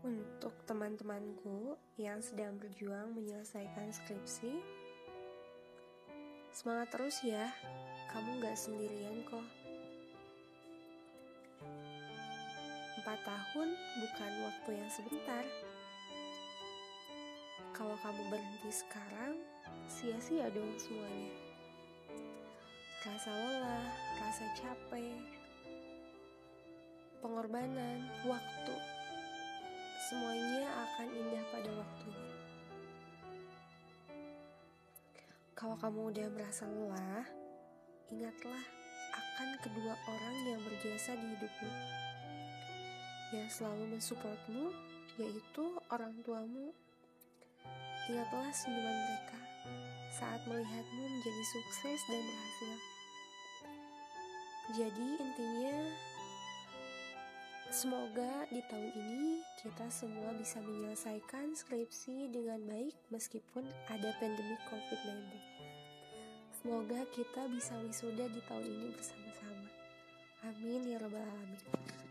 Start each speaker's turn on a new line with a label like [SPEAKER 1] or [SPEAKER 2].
[SPEAKER 1] Untuk teman-temanku yang sedang berjuang menyelesaikan skripsi, semangat terus ya, kamu gak sendirian kok. Empat tahun bukan waktu yang sebentar. Kalau kamu berhenti sekarang, sia-sia dong semuanya. Rasa lelah, rasa capek, pengorbanan, waktu semuanya akan indah pada waktunya. Kalau kamu udah merasa lelah, ingatlah akan kedua orang yang berjasa di hidupmu. Yang selalu mensupportmu, yaitu orang tuamu. Ingatlah senyuman mereka saat melihatmu menjadi sukses dan berhasil. Jadi intinya Semoga di tahun ini kita semua bisa menyelesaikan skripsi dengan baik meskipun ada pandemi COVID-19. Semoga kita bisa wisuda di tahun ini bersama-sama. Amin ya Rabbal 'Alamin.